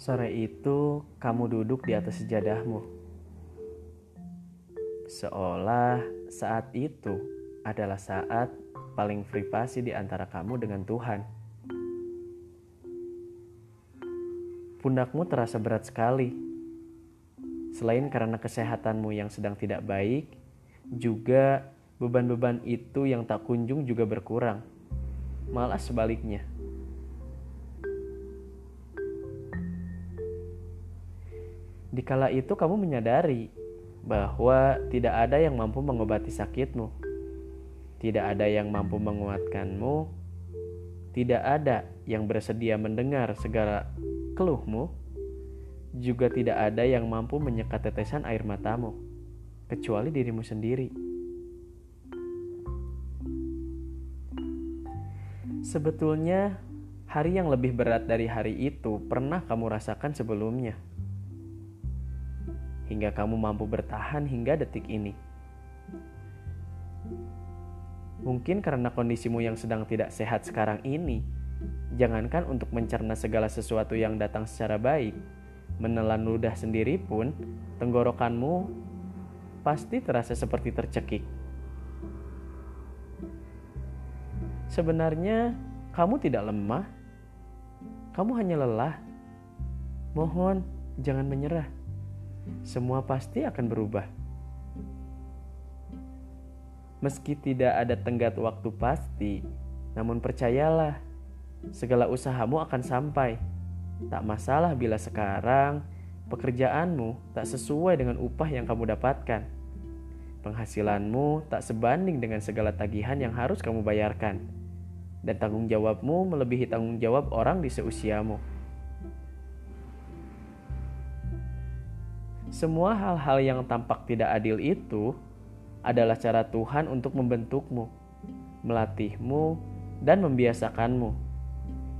Sore itu, kamu duduk di atas sejadahmu, seolah saat itu adalah saat paling privasi di antara kamu dengan Tuhan. Pundakmu terasa berat sekali, selain karena kesehatanmu yang sedang tidak baik, juga beban-beban itu yang tak kunjung juga berkurang, malah sebaliknya. Dikala itu kamu menyadari bahwa tidak ada yang mampu mengobati sakitmu. Tidak ada yang mampu menguatkanmu. Tidak ada yang bersedia mendengar segala keluhmu. Juga tidak ada yang mampu menyekat tetesan air matamu, kecuali dirimu sendiri. Sebetulnya, hari yang lebih berat dari hari itu pernah kamu rasakan sebelumnya hingga kamu mampu bertahan hingga detik ini. Mungkin karena kondisimu yang sedang tidak sehat sekarang ini, jangankan untuk mencerna segala sesuatu yang datang secara baik, menelan ludah sendiri pun, tenggorokanmu pasti terasa seperti tercekik. Sebenarnya, kamu tidak lemah, kamu hanya lelah. Mohon, jangan menyerah semua pasti akan berubah. Meski tidak ada tenggat waktu pasti, namun percayalah, segala usahamu akan sampai. Tak masalah bila sekarang pekerjaanmu tak sesuai dengan upah yang kamu dapatkan. Penghasilanmu tak sebanding dengan segala tagihan yang harus kamu bayarkan. Dan tanggung jawabmu melebihi tanggung jawab orang di seusiamu. Semua hal-hal yang tampak tidak adil itu adalah cara Tuhan untuk membentukmu, melatihmu, dan membiasakanmu.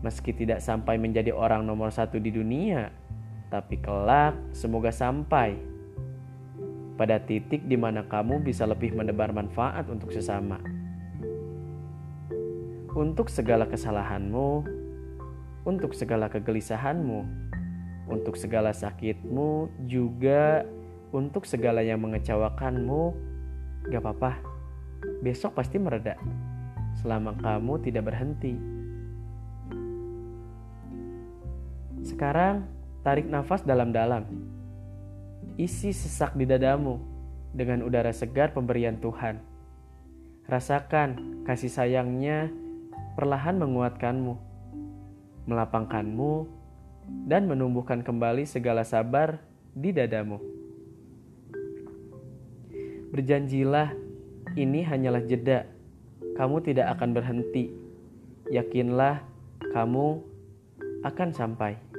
Meski tidak sampai menjadi orang nomor satu di dunia, tapi kelak semoga sampai pada titik di mana kamu bisa lebih menebar manfaat untuk sesama. Untuk segala kesalahanmu, untuk segala kegelisahanmu, untuk segala sakitmu, juga untuk segala yang mengecewakanmu. Gak apa-apa, besok pasti mereda. Selama kamu tidak berhenti. Sekarang, tarik nafas dalam-dalam. Isi sesak di dadamu dengan udara segar pemberian Tuhan. Rasakan kasih sayangnya perlahan menguatkanmu, melapangkanmu dan menumbuhkan kembali segala sabar di dadamu. Berjanjilah, ini hanyalah jeda. Kamu tidak akan berhenti. Yakinlah, kamu akan sampai.